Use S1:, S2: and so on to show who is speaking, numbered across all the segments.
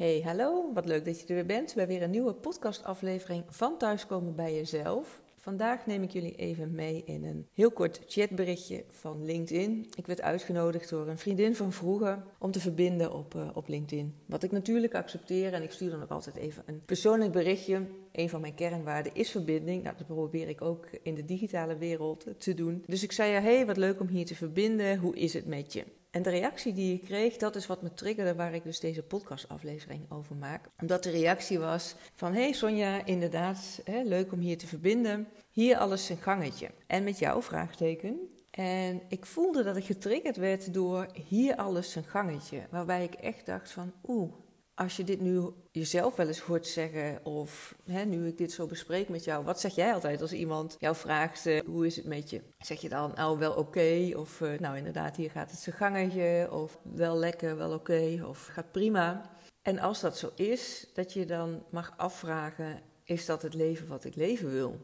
S1: Hey, hallo, wat leuk dat je er weer bent bij weer een nieuwe podcastaflevering van Thuiskomen bij Jezelf. Vandaag neem ik jullie even mee in een heel kort chatberichtje van LinkedIn. Ik werd uitgenodigd door een vriendin van vroeger om te verbinden op, uh, op LinkedIn. Wat ik natuurlijk accepteer en ik stuur dan ook altijd even een persoonlijk berichtje. Een van mijn kernwaarden is verbinding. Nou, dat probeer ik ook in de digitale wereld te doen. Dus ik zei ja, hey, wat leuk om hier te verbinden. Hoe is het met je? En de reactie die ik kreeg, dat is wat me triggerde, waar ik dus deze podcastaflevering over maak. Omdat de reactie was van, hey Sonja, inderdaad, hè, leuk om hier te verbinden. Hier alles een gangetje. En met jou, vraagteken. En ik voelde dat ik getriggerd werd door hier alles een gangetje. Waarbij ik echt dacht van, oeh, als je dit nu jezelf wel eens hoort zeggen, of hè, nu ik dit zo bespreek met jou, wat zeg jij altijd als iemand jou vraagt: uh, hoe is het met je? Zeg je dan nou wel oké? Of uh, nou inderdaad, hier gaat het zijn gangetje, of wel lekker, wel oké, of gaat prima. En als dat zo is, dat je dan mag afvragen: is dat het leven wat ik leven wil?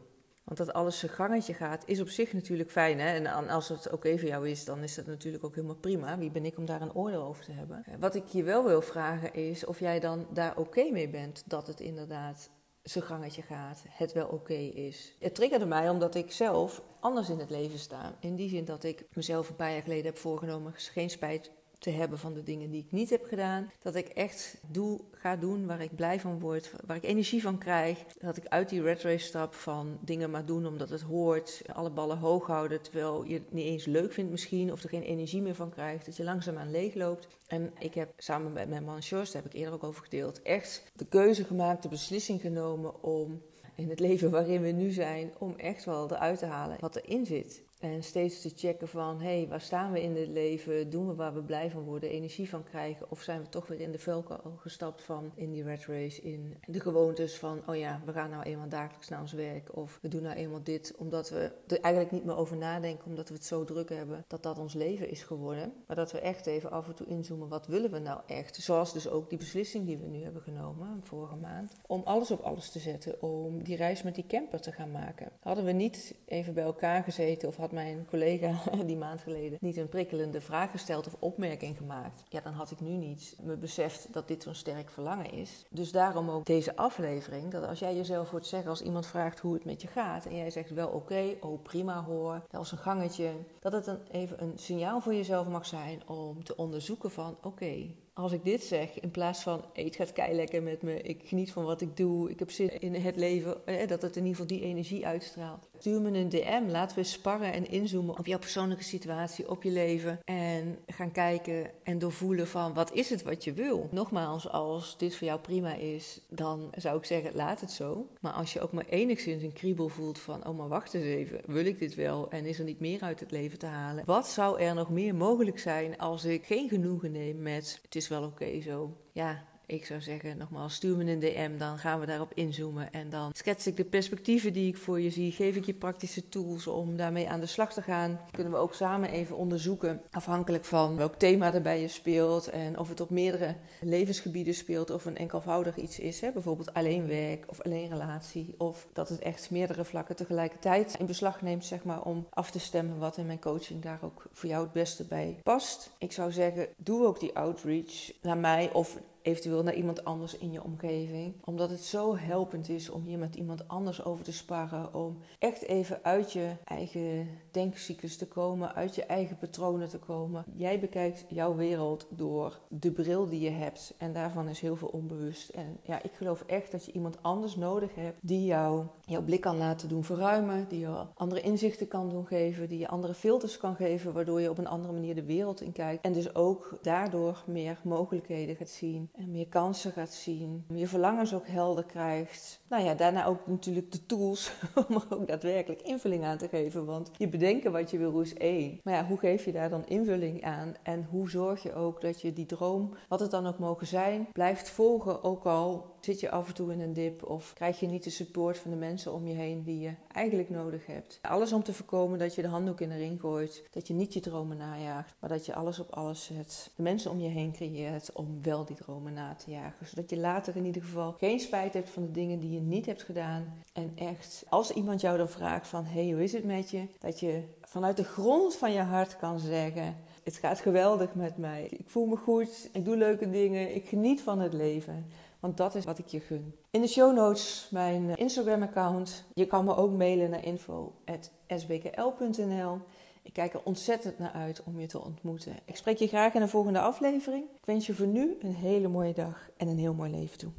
S1: Want dat alles zijn gangetje gaat, is op zich natuurlijk fijn. Hè? En als het oké voor jou is, dan is dat natuurlijk ook helemaal prima. Wie ben ik om daar een oordeel over te hebben? Wat ik je wel wil vragen is of jij dan daar oké mee bent dat het inderdaad zijn gangetje gaat, het wel oké is. Het triggerde mij omdat ik zelf anders in het leven sta. In die zin dat ik mezelf een paar jaar geleden heb voorgenomen geen spijt te hebben van de dingen die ik niet heb gedaan. Dat ik echt doe, ga doen waar ik blij van word, waar ik energie van krijg. Dat ik uit die red race stap van dingen maar doen omdat het hoort. Alle ballen hoog houden terwijl je het niet eens leuk vindt misschien. Of er geen energie meer van krijgt. Dat je langzaamaan leeg loopt. En ik heb samen met mijn man Sjors, daar heb ik eerder ook over gedeeld, echt de keuze gemaakt, de beslissing genomen om in het leven waarin we nu zijn, om echt wel eruit te halen wat erin zit. En steeds te checken van, hé, hey, waar staan we in het leven? Doen we waar we blij van worden, energie van krijgen? Of zijn we toch weer in de velken gestapt van in die red race, in de gewoontes van, oh ja, we gaan nou eenmaal dagelijks naar ons werk. Of we doen nou eenmaal dit, omdat we er eigenlijk niet meer over nadenken, omdat we het zo druk hebben, dat dat ons leven is geworden. Maar dat we echt even af en toe inzoomen, wat willen we nou echt? Zoals dus ook die beslissing die we nu hebben genomen, vorige maand, om alles op alles te zetten, om die reis met die camper te gaan maken. Hadden we niet even bij elkaar gezeten of hadden mijn collega die maand geleden niet een prikkelende vraag gesteld of opmerking gemaakt, ja, dan had ik nu niet me beseft dat dit zo'n sterk verlangen is. Dus daarom ook deze aflevering, dat als jij jezelf hoort zeggen als iemand vraagt hoe het met je gaat en jij zegt wel oké, oh prima hoor, dat was een gangetje, dat het dan even een signaal voor jezelf mag zijn om te onderzoeken van oké, als ik dit zeg, in plaats van het gaat kei lekker met me, ik geniet van wat ik doe, ik heb zin in het leven, dat het in ieder geval die energie uitstraalt. Stuur me een DM, laten we sparren en inzoomen op jouw persoonlijke situatie, op je leven en gaan kijken en doorvoelen van wat is het wat je wil. Nogmaals, als dit voor jou prima is, dan zou ik zeggen laat het zo. Maar als je ook maar enigszins een kriebel voelt van oh maar wacht eens even, wil ik dit wel en is er niet meer uit het leven te halen? Wat zou er nog meer mogelijk zijn als ik geen genoegen neem met het is wel oké zo. Ja, ik zou zeggen, nogmaals, stuur me een DM, dan gaan we daarop inzoomen. En dan schets ik de perspectieven die ik voor je zie, geef ik je praktische tools om daarmee aan de slag te gaan. Kunnen we ook samen even onderzoeken, afhankelijk van welk thema er bij je speelt en of het op meerdere levensgebieden speelt of een enkelvoudig iets is. Hè? Bijvoorbeeld alleen werk of alleen relatie. Of dat het echt meerdere vlakken tegelijkertijd in beslag neemt, zeg maar, om af te stemmen wat in mijn coaching daar ook voor jou het beste bij past. Ik zou zeggen, doe ook die outreach naar mij of eventueel naar iemand anders in je omgeving. Omdat het zo helpend is om hier met iemand anders over te sparren. Om echt even uit je eigen denkcyclus te komen, uit je eigen patronen te komen. Jij bekijkt jouw wereld door de bril die je hebt. En daarvan is heel veel onbewust. En ja, ik geloof echt dat je iemand anders nodig hebt die jou jouw blik kan laten doen verruimen. Die je andere inzichten kan doen geven. Die je andere filters kan geven. Waardoor je op een andere manier de wereld in kijkt. En dus ook daardoor meer mogelijkheden gaat zien en meer kansen gaat zien, je verlangens ook helder krijgt. Nou ja, daarna ook natuurlijk de tools om er ook daadwerkelijk invulling aan te geven. Want je bedenken wat je wil is één. Maar ja, hoe geef je daar dan invulling aan? En hoe zorg je ook dat je die droom, wat het dan ook mogen zijn, blijft volgen, ook al zit je af en toe in een dip of krijg je niet de support van de mensen om je heen die je eigenlijk nodig hebt. Alles om te voorkomen dat je de handdoek in de ring gooit, dat je niet je dromen najaagt, maar dat je alles op alles zet. De mensen om je heen creëert om wel die dromen na te jagen, zodat je later in ieder geval geen spijt hebt van de dingen die je niet hebt gedaan. En echt, als iemand jou dan vraagt van, hey, hoe is het met je? Dat je vanuit de grond van je hart kan zeggen, Het gaat geweldig met mij. Ik voel me goed, ik doe leuke dingen, ik geniet van het leven. Want dat is wat ik je gun. In de show notes mijn Instagram-account. Je kan me ook mailen naar info.sbkl.nl. Ik kijk er ontzettend naar uit om je te ontmoeten. Ik spreek je graag in de volgende aflevering. Ik wens je voor nu een hele mooie dag en een heel mooi leven toe.